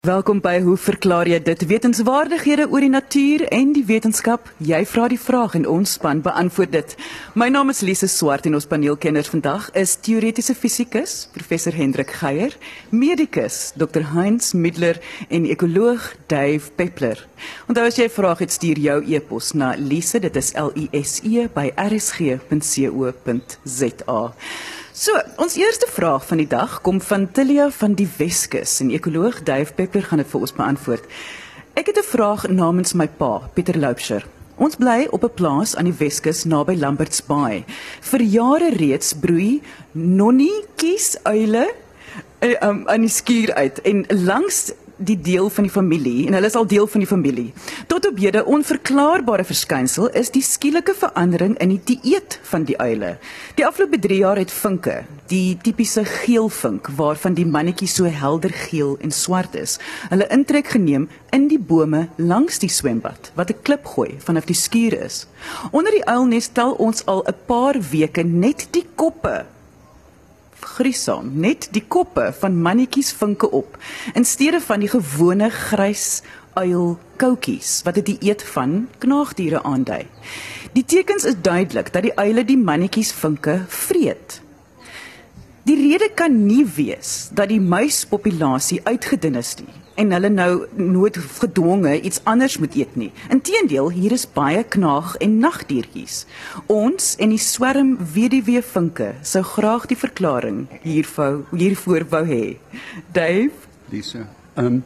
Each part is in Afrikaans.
Welkom by Hoe verklaar jy dit? Wetenskapwaardighede oor die natuur en die wetenskap. Jy vra die vraag en ons span beantwoord dit. My naam is Lise Swart en ons paneelkenners vandag is teoretiese fisikus professor Hendrik Geier, medikus Dr Heinz Middler en ekoloog Dave Peppler. Onthou as jy 'n vraag het, stuur jou e-pos na lise, dit is L I S E by rsg.co.za. So, ons eerste vraag van die dag kom van Tilia van die Weskus en ekoloog Dave Pepper gaan dit vir ons beantwoord. Ek het 'n vraag namens my pa, Pieter Loubser. Ons bly op 'n plaas aan die Weskus naby Lambert's Bay. Vir jare reeds broei nonnetjies uile uh, um, aan die skuur uit en langs die deel van die familie en hulle is al deel van die familie. Tot op hede onverklaarbare verskynsel is die skielike verandering in die dieet van die uile. Die afgelope 3 jaar het vinke, die tipiese geelvink waarvan die mannetjie so helder geel en swart is, hulle intrek geneem in die bome langs die swembad wat 'n klip gooi vanaf die skuur is. Onder die uilnes tel ons al 'n paar weke net die koppe griesaam net die koppe van mannetjies vinke op in steede van die gewone grys uil koutjies wat dit eet van knaagdiere aandui. Die tekens is duidelik dat die uile die mannetjies vinke vreet. Die rede kan nie wees dat die muispopulasie uitgedun is nie en hulle nou nooit gedwonge iets anders moet eet nie. Inteendeel, hier is baie knaag en nagdiertjies. Ons en die swerm weduwee vinke sou graag die verklaring hiervou hiervoor wou hê. Dave, Lisa, ehm um,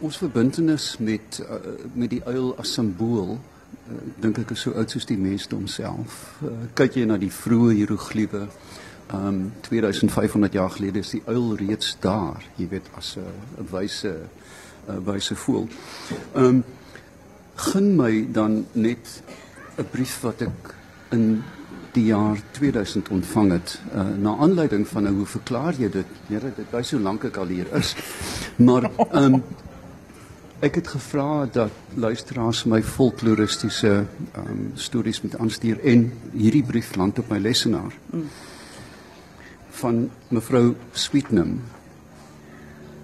ons verbintenis met uh, met die uil as simbool uh, dink ek is so oud soos die mensdom self. Uh, kyk jy na die vroeë hieroglife Ehm um, 2500 jaar gelede is die uil reeds daar, jy weet as 'n wyse 'n wyse voel. Ehm um, gun my dan net 'n brief wat ek in die jaar 2000 ontvang het uh, na aanleiding van nou hoe verklaar jy dit? Here, dit wys hoe lank ek al hier is. Maar ehm um, ek het gevra dat luisteraars my folkloristiese um, stories met aanstuur en hierdie brief land op my lesenaar. Mm van mevrou Sweetnam.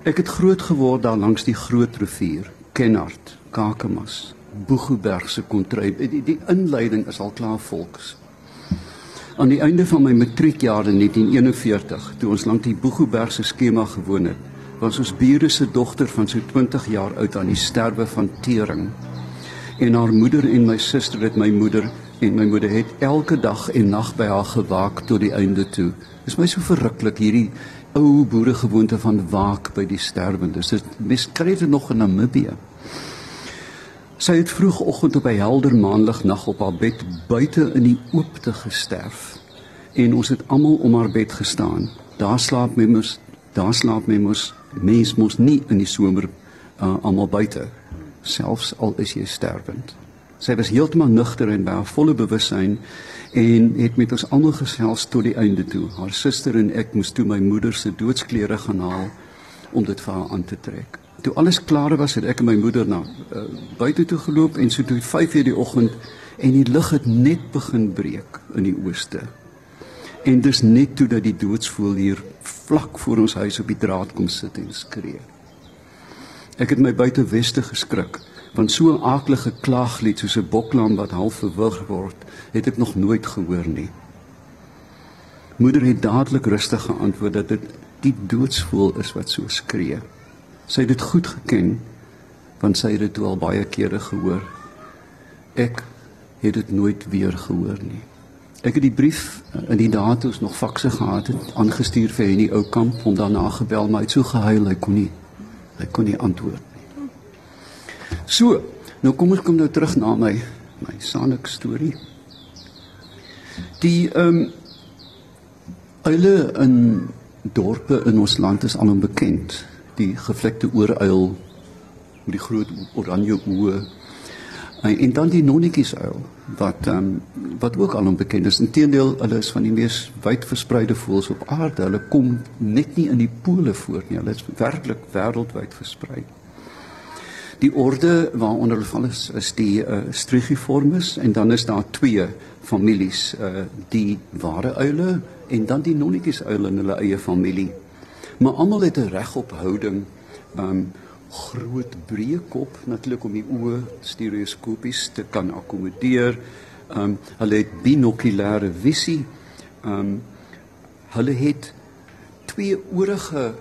Ek het groot geword daar langs die groot rivier, Kenhardt, Kakamas, Boegoeberg se kontry. Die, die inleiding is al klaar volks. Aan die einde van my matriekjaar in 1941, toe ons langs die Boegoeberg se skema gewoon het, was ons bure se dogter van so 20 jaar oud aan die sterwe van tering. En haar moeder en my suster het my moeder en my moeder het elke dag en nag by haar gewaak tot die einde toe Dis my so verruklik hierdie ou boeregewoonte van waak by die sterwendes. Dit mes kry dit nog in Namibië. Sy het vroegoggend op 'n helder maanlig nag op haar bed buite in die oopte gesterf. En ons het almal om haar bed gestaan. Daar slaap my mos, daar slaap my mos, mens mos nie in die somer uh, almal buite selfs al is jy sterwend. Sy was heeltemal nugter en by haar volle bewussyn en het met ons almal gesels tot die einde toe. Haar suster en ek moes toe my moeder se doodsklere gaan haal om dit vir haar aan te trek. Toe alles klaar was, het ek en my moeder na uh, buite toe geloop en so toe 5:00 die oggend en die lig het net begin breek in die ooste. En dis net toe dat die doodsvoël hier vlak voor ons huis op die draad kom sit en skree. Ek het my buite weste geskrik want so 'n aaklige klaaglied soos 'n boklam wat half verwrig word, het ek nog nooit gehoor nie. Moeder het dadelik rustig geantwoord dat dit die doodsvoel is wat so skree. Sy het dit goed geken want sy het dit al baie kere gehoor. Ek het dit nooit weer gehoor nie. Ek het die brief eh, in die dae toe ons nog fakse gehad het aangestuur vir Henny Oukamp om daarna gebel maar hy het so gehuil hy kon nie hy kon nie antwoord So, nou kom ons kom nou terug na my my sanik storie. Die ehm um, uile in dorpe in ons land is alom bekend. Die gevlekte ooruil met die groot oranje oë. En dan die nonnetjies uil wat um, wat ook alom bekend is. Inteendeel, hulle is van die mees wyd verspreide voëls op aarde. Hulle kom net nie in die pole voor nie. Hulle is werklik wêreldwyd versprei. Die orde waaronder hulle val is, is die uh, Strigiformes en dan is daar twee families, uh, die ware uile en dan die nonnetjies uile in hulle eie familie. Maar almal het 'n reg op houding um groot breë kop natuurlik om die oë stereoskopies te kan akkommodeer. Ehm um, hulle het binokulêre visie. Ehm um, hulle het twee oorige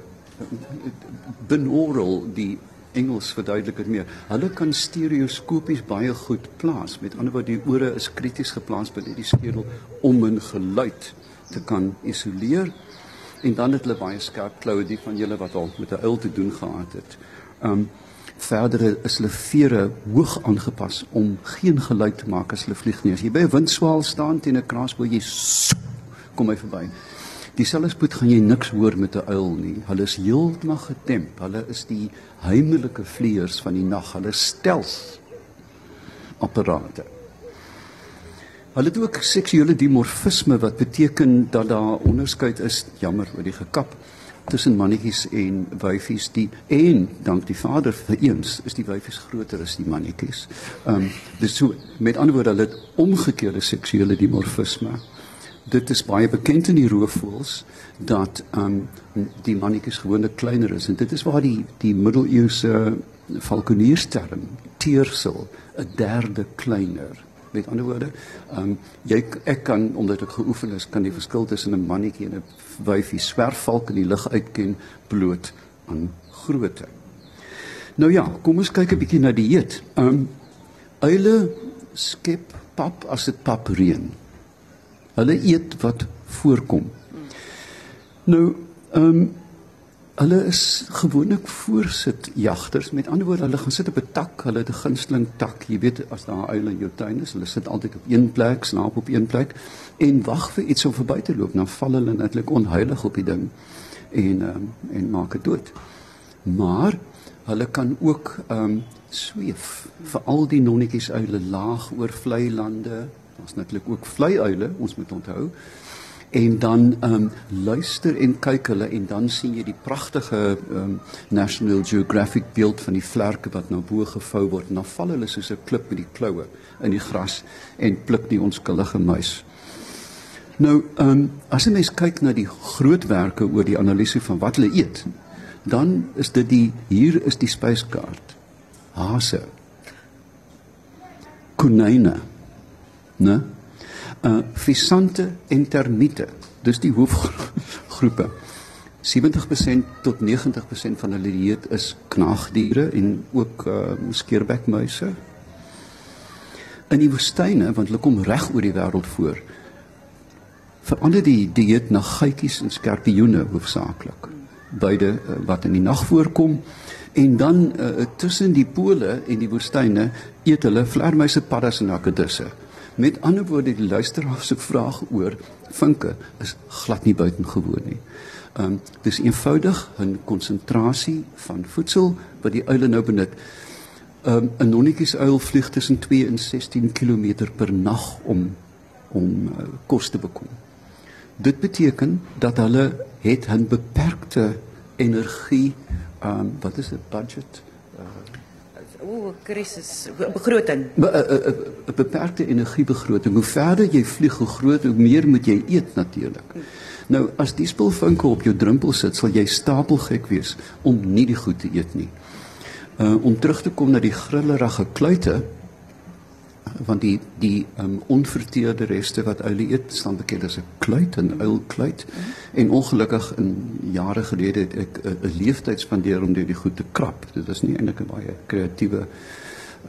binaural die Engels verduidelik dit meer. Hulle kan stereoskopies baie goed plaas. Met ander woorde, die ore is krities geplaas binne die skedel om 'n geluid te kan isoleer. En dan het hulle baie skerp kloue die van julle wat al met 'n uil te doen gehad het. Um verder is hulle vere hoog aangepas om geen geluid te maak as hulle vlieg nie. As jy by 'n windswaal staan teen 'n kraasboom, jy kom hy verby. Dieselfde spoed gaan jy niks hoor met 'n uil nie. Hulle is heeltemal getemp. Hulle is die heimelike vleiers van die nag. Hulle stels apparate. Hulle het ook seksuele dimorfisme wat beteken dat daar onderskeid is, jammer oor die gekap, tussen mannetjies en wyfies die en dank die vader vir eens is die wyfies groter as die mannetjies. Ehm um, dis so met ander woorde hulle het omgekeerde seksuele dimorfisme dit is baie bekend in die roofvoëls dat um die mannetjies gewoonlik kleiner is. En dit is waar die die middeleeuse falkoniersterm teersel 'n derde kleiner. Met ander woorde um jy ek kan omdat ek geoefen is kan die verskil tussen 'n mannetjie en 'n wyfie swerfvalk in die lug uitken bloot aan grootte. Nou ja kom ons kyk 'n bietjie na die eet. Um uile skep pap as dit pap reën Hulle eet wat voorkom. Nou, ehm um, hulle is gewoonlik voorsit jagters. Met ander woorde, hulle gaan sit op 'n tak, hulle het 'n gunsteling tak. Jy weet as daar uile in jou tuin is, hulle sit altyd op een plek, slaap op een plek en wag vir iets om verby te loop. Dan val hulle netlik onheilig op die ding en ehm um, en maak dit dood. Maar hulle kan ook ehm um, sweef vir al die nonnetjies uile laag oor vlei lande Ons natuurlik ook vleiuile, ons moet onthou. En dan ehm um, luister en kyk hulle en dan sien jy die pragtige ehm um, National Geographic beeld van die vlerke wat na bo gevou word en dan val hulle soos 'n klip met die kloue in die gras en pluk die onskuldige muis. Nou, ehm um, as jy mens kyk na die grootwerke oor die analise van wat hulle eet, dan is dit die hier is die spyskaart. Hase. Konyne né? Uh visante en termiete. Dis die hoofgroepe. 70% tot 90% van hulle dieet is knaagdiere en ook uh skeerbekmuise. In die woestyne, want hulle kom reg oor die wêreld voor. Verander die dieet na geitjies en skorpioene hoofsaaklik. Beide uh, wat in die nag voorkom en dan uh, tussen die pole en die woestyne eet hulle vlermuise, paddas en akedisse. Met ander woorde die luisteraar se vraag oor vinke is glad nie buitengewoon nie. Ehm um, dis eenvoudig 'n konsentrasie van voedsel wat die uile nou benut. Ehm um, 'n nonnetjies uil vlieg tussen 2 en 16 km per nag om om uh, kos te bekom. Dit beteken dat hulle het 'n beperkte energie ehm um, wat is 'n budget? Ooh, krisis begroting. be, be, beperkte energiebegroting. Hoe verder jy vlieg, hoe groter, hoe meer moet jy eet natuurlik. Nou, as die spulvinke op jou drempel sit, sal jy stapelgek wees om nie die goed te eet nie. Uh om terug te kom na die grillerige kluite, want die die um, onverteerde reste wat uile eet staan bekend as 'n kluit en uilkluit. Mm. en ongelukkig in jare gelede het ek 'n leeftyd spandeer om dit goed te krap. Dit is nie eintlik 'n baie kreatiewe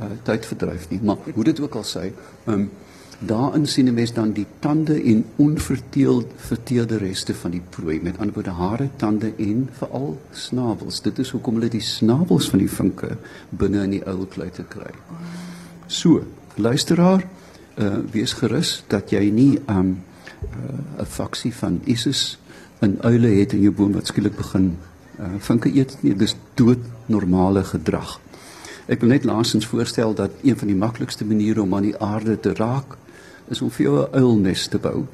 uh, tydverdryf nie. Maar hoe dit ook al sê um, daarin sien 'n mens dan die tande en onverteelde verteelde reste van die prooi. Met ander woorde hare tande en veral snavels. Dit is hoekom hulle die snavels van die vinke binne in die uilkluite kry. So luisteraar, uh wees gerus dat jy nie 'n um, uh, faksie van ISIS in uile het in jou boom wat skielik begin uh vinke eet nie. Dis dood normale gedrag. Ek wil net laasens voorstel dat een van die maklikste maniere om aan die aarde te raak is om vir jou 'n uilnes te bou.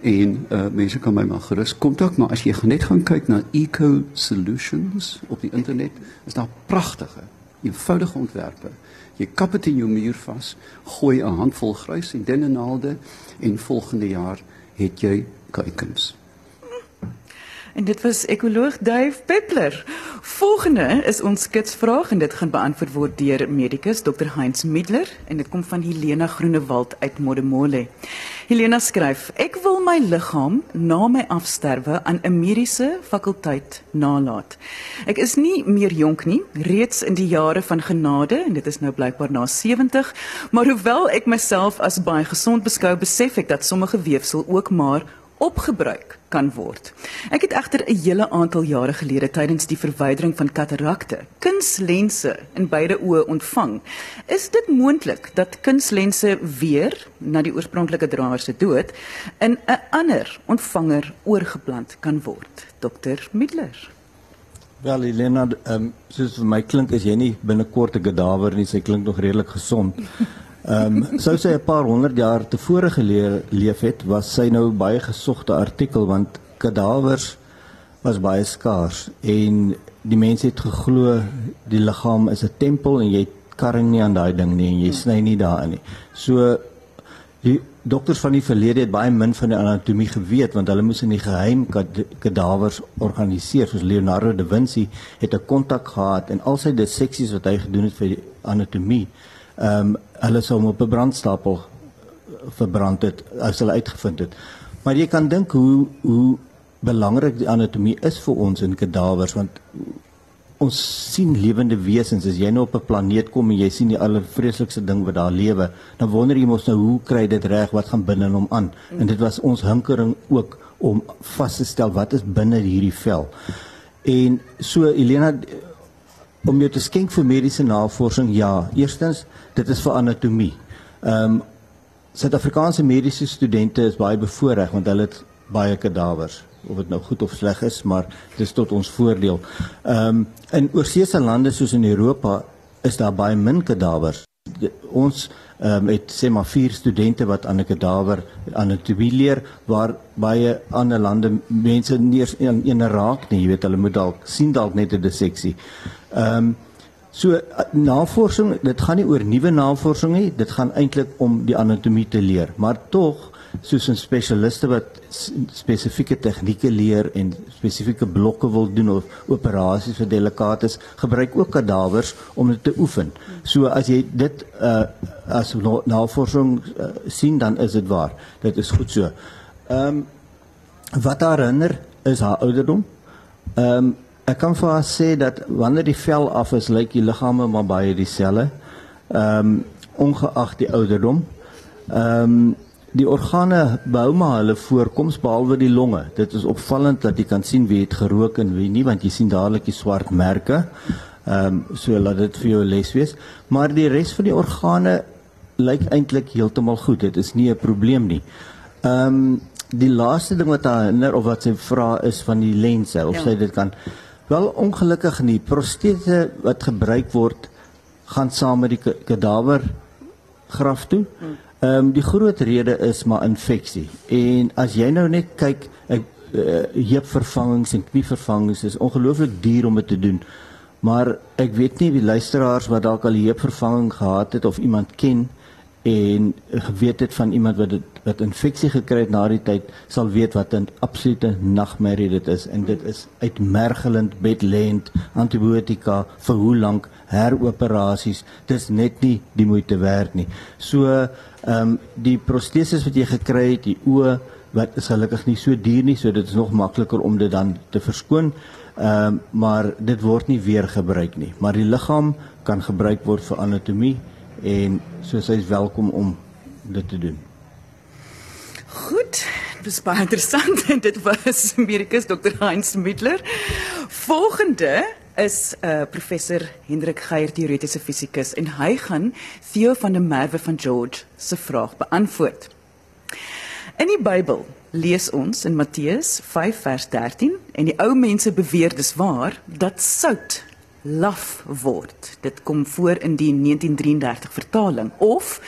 En uh mense kan my maar gerus kontak, maar as jy net gaan kyk na Eco Solutions op die internet, is daar pragtige, eenvoudige ontwerpe Jy kap dit in jou muur vas, gooi 'n handvol grys en dennenaalde en volgende jaar het jy kuikens. En dit was ekoloog Dave Peppler. Volgende is ons kitsvraag en dit gaan beantwoord word deur medikus Dr Heinz Middler en dit kom van Helena Groenewald uit Modimolle. Helena skryf: Ek wil my liggaam na my afsterwe aan 'n mediese fakulteit nalaat. Ek is nie meer jonk nie, reeds in die jare van genade en dit is nou blykbaar na 70, maar hoewel ek myself as baie gesond beskou, besef ek dat sommige weefsel ook maar opgebruik kan word. Ek het egter 'n hele aantal jare gelede tydens die verwydering van katarakte kunslense in beide oë ontvang. Is dit moontlik dat kunslense weer na die oorspronklike draer se dood in 'n ander ontvanger oorgeplant kan word? Dr. Middler. Wel, Elena, ehm um, soos vir my klink is jy nie binnekort 'n kadawer nie, sy klink nog redelik gesond. Ehm um, sou sy 'n paar honderd jaar tevore geleef het, was sy nou baie gesogte artikel want kadawers was baie skaars en die mense het geglo die liggaam is 'n tempel en jy karring nie aan daai ding nie en jy sny nie daarin nie. So die dokters van die verlede het baie min van die anatomie geweet want hulle moes in die geheim kadawers organiseer soos Leonardo da Vinci het 'n kontak gehad en al sy disseksies wat hy gedoen het vir die anatomie ehm um, hulle sou hom op 'n brandstapel verbrand het as hulle uitgevind het. Maar jy kan dink hoe hoe belangrik die anatomie is vir ons in kadavers want ons sien lewende wesens. As jy nou op 'n planeet kom en jy sien die allervreeslikste ding wat daar lewe dan wonder jy mos nou hoe kry dit reg? Wat gaan binne in hom aan? En dit was ons hinkering ook om vas te stel wat is binne hierdie vel? En so Elena om jou te skenk vir mediese navorsing ja eerstens dit is vir anatomie. Ehm um, Suid-Afrikaanse mediese studente is baie bevoordeel want hulle het baie kadavers of dit nou goed of sleg is, maar dit is tot ons voordeel. Ehm um, in oorseese lande soos in Europa is daar baie min kadavers. Ons ehm um, het sê maar vier studente wat aan 'n kadaver anatomie leer waar baie ander lande mense nie eens een, een raak nie, jy weet hulle moet dalk sien dalk net 'n disseksie. Ehm um, So eh, navorsing, dit gaan nie oor nuwe navorsing nie, dit gaan eintlik om die anatomie te leer, maar tog soos 'n spesialiste wat spesifieke tegnieke leer en spesifieke blokke wil doen of operasies vir delikates, gebruik ook kadavers om dit te oefen. So as jy dit uh as navorsing uh, sien dan is dit waar. Dit is goed so. Ehm um, wat haar herinner is haar ouderdom. Ehm um, Ek kan vir haar sê dat wanneer die vel af is, lyk die liggame maar baie dieselfde. Ehm um, ongeag die ouderdom. Ehm um, die organe bou maar hulle voorkoms behalwe die longe. Dit is opvallend dat jy kan sien wie het gerook en wie nie want jy sien dadelik die swart merke. Ehm um, so laat dit vir jou les wees. Maar die res van die organe lyk eintlik heeltemal goed. Dit is nie 'n probleem nie. Ehm um, die laaste ding wat haar herinner of wat sy vra is van die lense of ja. sy dit kan Wel ongelukkig nie. Prostete wat gebruik word gaan saam met die kadaver graf toe. Hmm. Ehm um, die groot rede is maar infeksie. En as jy nou net kyk, ek uh, heupvervangings en knievervangings is ongelooflik duur om dit te doen. Maar ek weet nie wie luisteraars wat dalk al heupvervanging gehad het of iemand ken en geweet het van iemand wat dit wat infeksie gekry het na die tyd sal weet wat 'n absolute nagmerrie dit is en dit is uitmergelend bedlend antibiotika vir hoe lank heroperasies dis net nie die moeite werd nie so ehm um, die proteses wat jy gekry het die oë wat is gelukkig nie so duur nie so dit is nog makliker om dit dan te verskoon ehm um, maar dit word nie weer gebruik nie maar die liggaam kan gebruik word vir anatomie en so sy is welkom om dit te doen. Goed, dit is baie interessant en dit was Amerikus Dr. Heinz Middler. Volgende is 'n uh, professor Hendrik Geier teoretiese fisikus en hy gaan Theo van der Merwe van George se vraag beantwoord. In die Bybel lees ons in Matteus 5 vers 13 en die ou mense beweer dis waar dat sout laf word. Dit kom voor in die 1933 vertaling of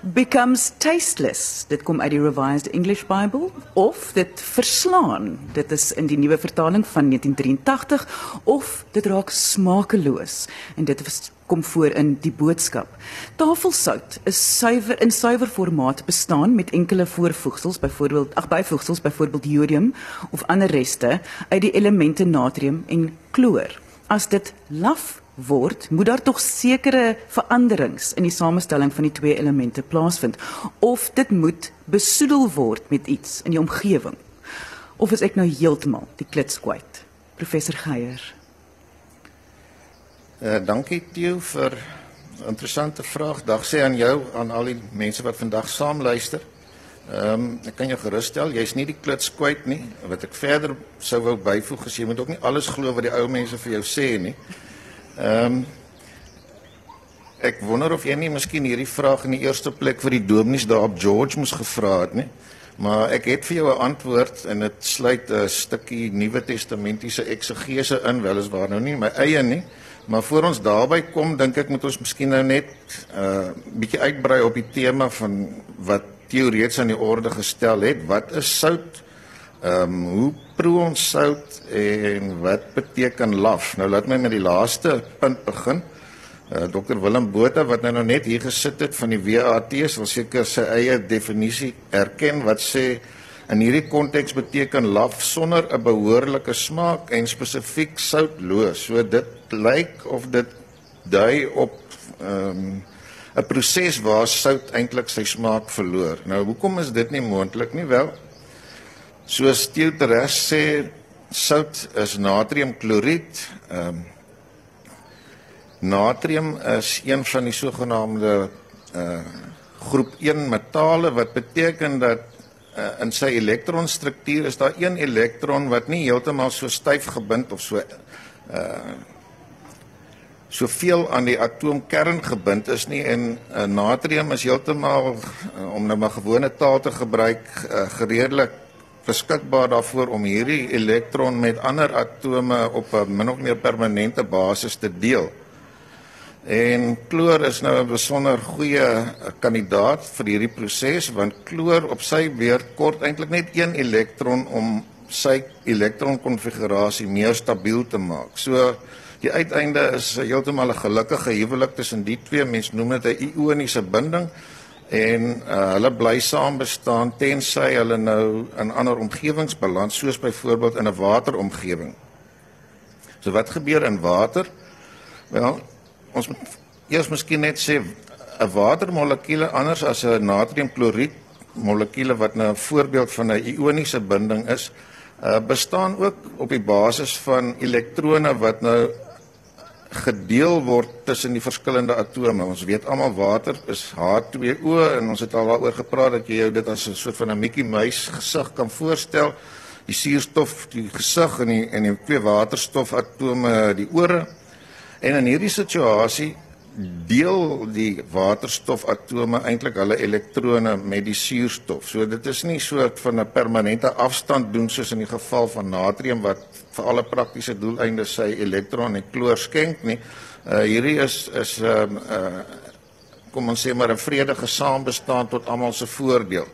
becomes tasteless. Dit kom uit die Revised English Bible of dit verslaan. Dit is in die nuwe vertaling van 1983 of dit raak smakeloos en dit kom voor in die boodskap. Tafelsout is suiwer in suiwer formaat bestaan met enkele voorvoegsels, byvoorbeeld ag byvoegsels, byvoorbeeld jodium of ander reste uit die elemente natrium en kloor. As dit laf word, moet daar tog sekere veranderings in die samestelling van die twee elemente plaasvind of dit moet besoedel word met iets in die omgewing. Of is ek nou heeltemal die klits kwyt? Professor Geier. Uh, dankie Theo vir interessante vraag. Dag sê aan jou aan al die mense wat vandag saam luister. Ehm um, ek kan jou gerusstel, jy's nie die klits kwyt nie. Wat ek verder sou wou byvoeg is jy moet ook nie alles glo wat die ou mense vir jou sê nie. Ehm um, ek wonder of jy nie miskien hierdie vraag in die eerste plek vir die dominees daar op George moes gevra het nie. Maar ek het vir jou 'n antwoord en dit sluit 'n stukkie Nuwe Testamentiese eksegese in, weliswaar nou nie my eie nie. Maar voor ons daarby kom, dink ek moet ons miskien nou net 'n uh, bietjie uitbrei op die tema van wat teoreties aan die orde gestel het. Wat is sout? Ehm um, hoe proe ons sout en wat beteken laf? Nou laat my met die laaste punt begin. Uh, eh, Dr Willem Botha wat nou, nou net hier gesit het van die WAT sal seker sy eie definisie erken wat sê in hierdie konteks beteken laf sonder 'n behoorlike smaak en spesifiek soutloos. So dit lyk of dit dui op ehm um, 'n proses waar sout eintlik sy smaak verloor. Nou hoekom is dit nie moontlik nie? Wel, soos Theodoras sê, sout is natriumkloried. Ehm um, natrium is een van die sogenaamde uh groep 1 metale wat beteken dat uh, in sy elektronstruktuur is daar een elektron wat nie heeltemal so styf gebind of so uh soveel aan die atoomkern gebind is nie en uh, natrium is heeltemal uh, om nou maar gewone taal te gebruik uh, gereedelik beskikbaar daarvoor om hierdie elektron met ander atome op 'n min of meer permanente basis te deel. En kloor is nou 'n besonder goeie kandidaat vir hierdie proses want kloor op sy beurt kort eintlik net een elektron om sy elektronkonfigurasie meer stabiel te maak. So Die uiteinde is heeltemal 'n gelukkige huwelik tussen die twee. Mens noem dit 'n ioniese binding en uh, hulle bly saam bestaan tensy hulle nou in ander omgewings beland soos byvoorbeeld in 'n wateromgewing. So wat gebeur in water? Wel, ons moet eers miskien net sê 'n watermolekuule anders as 'n natriumkloried molekuule wat nou 'n voorbeeld van 'n ioniese binding is, uh, bestaan ook op die basis van elektrone wat nou gedeel word tussen die verskillende atome. Ons weet almal water is H2O en ons het al daaroor gepraat dat jy jou dit as 'n soort van 'n Mickey Mouse gesig kan voorstel. Die suurstof, die gesig en die en die twee waterstofatome, die ore. En in hierdie situasie deel die waterstofatome eintlik hulle elektrone met die suurstof. So dit is nie so 'n van 'n permanente afstand doen soos in die geval van natrium wat vir alle praktiese doeleindes sy elektron en kloor skenk nie. Uh hierdie is is 'n um, uh kom ons sê maar 'n vredige saambestaan tot almal se voordeel.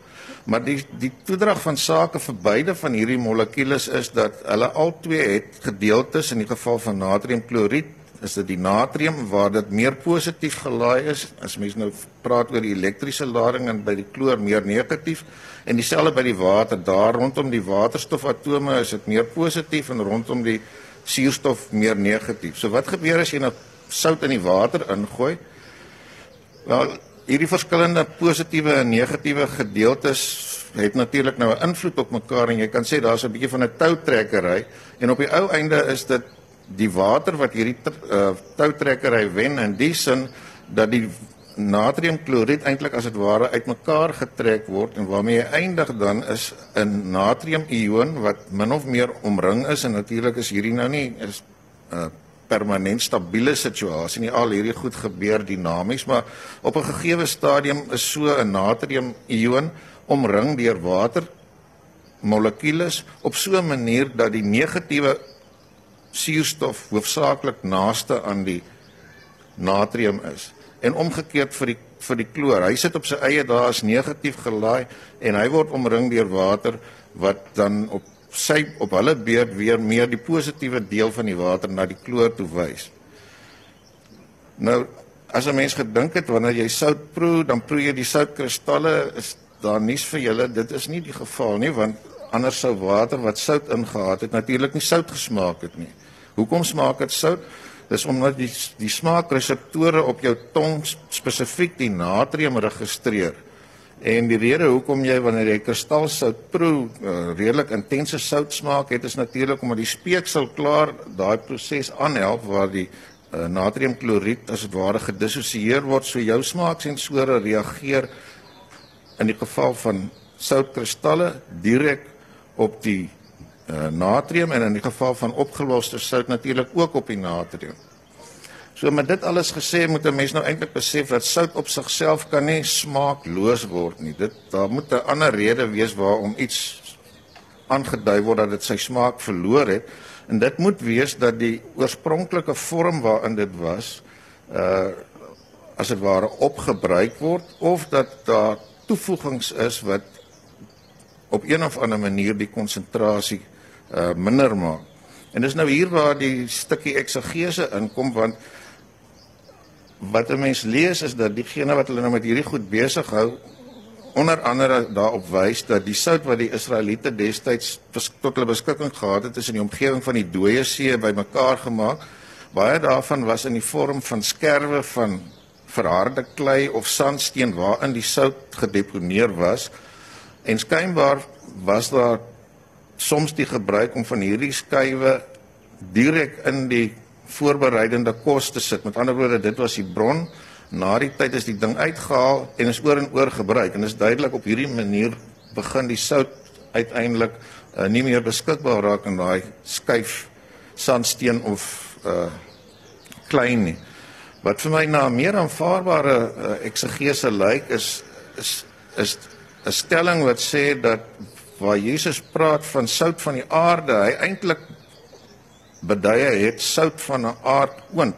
Maar die die toedrag van sake vir beide van hierdie molekules is dat hulle albei het gedeeltes in die geval van natriumkloried is dit die natrium waar dit meer positief gelaai is as mens nou praat oor die elektriese lading en by die kloor meer negatief en dieselfde by die water daar rondom die waterstofatome is dit meer positief en rondom die suurstof meer negatief. So wat gebeur as jy nou sout in die water ingooi? Wel, hierdie verskillende positiewe en negatiewe gedeeltes het natuurlik nou 'n invloed op mekaar en jy kan sê daar's 'n bietjie van 'n toutrekkery en op die ou einde is dit die water wat hierdie uh, toutrekkery wen in die sin dat die natriumkloried eintlik as dit ware uitmekaar getrek word en waarmee jy eindig dan is 'n natriumion wat min of meer omring is en natuurlik is hierdie nou nie is 'n uh, permanent stabiele situasie nie. Al hierdie goed gebeur dinamies maar op 'n gegeewe stadium is so 'n natriumion omring deur water molekules op so 'n manier dat die negatiewe suurstof hoofsaaklik naaste aan die natrium is. En omgekeerd vir die vir die kloor. Hy sit op sy eie daar as negatief gelaai en hy word omring deur water wat dan op sy op hulle beurt weer meer die positiewe deel van die water na die kloor toe wys. Nou as 'n mens gedink het wanneer jy sout proe, dan proe jy die soutkristalle is daar nuus vir julle. Dit is nie die geval nie want anders sou water wat sout ingehaat het natuurlik nie sout gesmaak het nie. Hoekom smaak dit sout? Dis omdat die die smaakreseptore op jou tong spesifiek die natrium registreer. En die rede hoekom jy wanneer jy kristalsout proe uh, redelik intense sout smaak het is natuurlik omdat die speeksel klaar daai proses aanhelp waar die uh, natriumkloried as ware gedissosieer word so jou smaaksensore reageer in die geval van soutkristalle direk op die uh, natrium en in die geval van opgeloste sout natuurlik ook op die natrium. So met dit alles gesê moet 'n mens nou eintlik besef dat sout op sigself kan nie smaakloos word nie. Dit daar moet 'n ander rede wees waarom iets aangedui word dat dit sy smaak verloor het. En dit moet wees dat die oorspronklike vorm waarin dit was uh as dit ware opgebruik word of dat daar toevoegings is wat op een of ander manier die konsentrasie uh minder maak. En dis nou hier waar die stukkie eksegese inkom want wat 'n mens lees is dat diegene wat hulle nou met hierdie goed besig hou onder andere daarop wys dat die sout wat die Israeliete destyds tot hulle beskikking gehad het is in die omgewing van die dooie see bymekaar gemaak. Baie daarvan was in die vorm van skerwe van verharde klei of sandsteen waarin die sout gedeponeer was. En skynbaar was daar soms die gebruik om van hierdie skywe direk in die voorbereidende kos te sit. Met ander woorde, dit was die bron Na die tyd is die ding uitgehaal en is oor en oor gebruik en is duidelik op hierdie manier begin die sout uiteindelik uh, nie meer beskikbaar raak in daai skuif sandsteen of uh klein nie. Wat vir my na meer aanvaarbare uh, eksegese lyk is is is 'n stelling wat sê dat waar Jesus praat van sout van die aarde, hy eintlik beduie het sout van 'n aardoond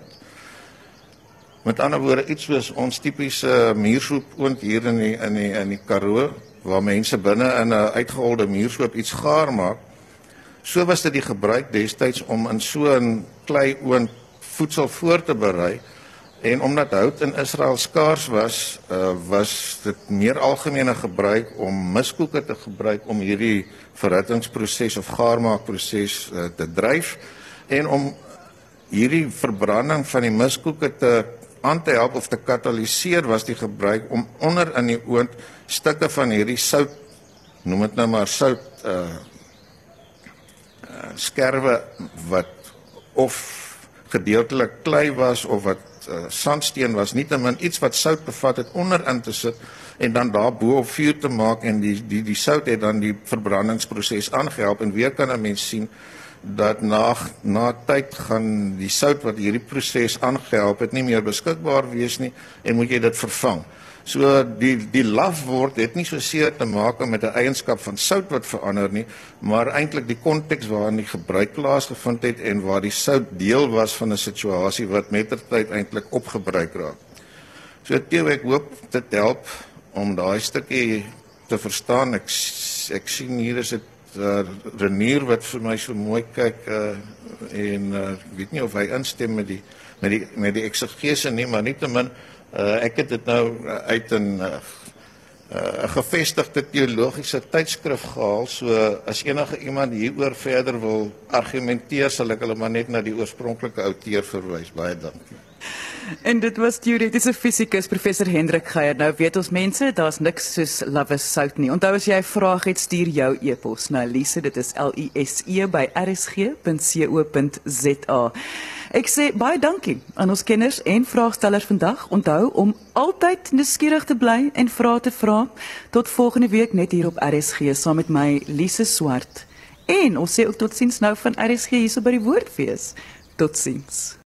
Met ander woorde iets soos ons tipiese muursoep oond hier in die in die in die Karoo waar mense binne in 'n uitgeholde muursoep iets gaar maak. So was dit die gebruik destyds om in so 'n klei oond voedsel voor te berei en omdat hout in Israel skaars was, uh, was dit meer algemene gebruik om miskoeke te gebruik om hierdie verhittingsproses of gaarmaakproses uh, te dryf en om hierdie verbranding van die miskoeke te aan te help of te kataliseer was die gebruik om onder in die oond stukke van hierdie sout noem dit nou maar sout uh, uh skerwe wat of gedeeltelik klei was of wat uh, sandsteen was nietemin iets wat sout bevat het onder in te sit en dan daarbo op vuur te maak en die die die sout het dan die verbrandingsproses aangehelp en weer kan 'n mens sien dat na na tyd gaan die sout wat hierdie proses aangehelp het nie meer beskikbaar wees nie en moet jy dit vervang. So die die laf word het nie so seer te maak met 'n eienskap van sout wat verander nie, maar eintlik die konteks waarin die gebruik plaasgevind het en waar die sout deel was van 'n situasie wat mettertyd eintlik opgebruik raak. So Theo ek hoop dit help om daai stukkie te verstaan. Ek ek sien hier is dit uh, Renier wat vir my so mooi kyk uh, en uh, ek weet nie of hy instem met die met die met die eksegese nie maar nietemin uh, ek het dit nou uit 'n 'n uh, gevestigde teologiese tydskrif gehaal so as enige iemand hieroor verder wil argumenteer sal ek hulle maar net na die oorspronklike outeur verwys baie dankie En dit was teoretiese fisikus professor Hendrik Geier. Nou weet ons mense, daar's niks soos love is sout nie. Onthou as jy 'n vraag het, stuur jou e-pos na Lise, dit is L I S E by rsg.co.za. Ek sê baie dankie aan ons kenners en vraagstellers vandag. Onthou om altyd nuuskierig te bly en vrae te vra. Tot volgende week net hier op RSG saam met my Lise Swart. En ons sê ook totsiens nou van RSG hierso by die Woordfees. Totsiens.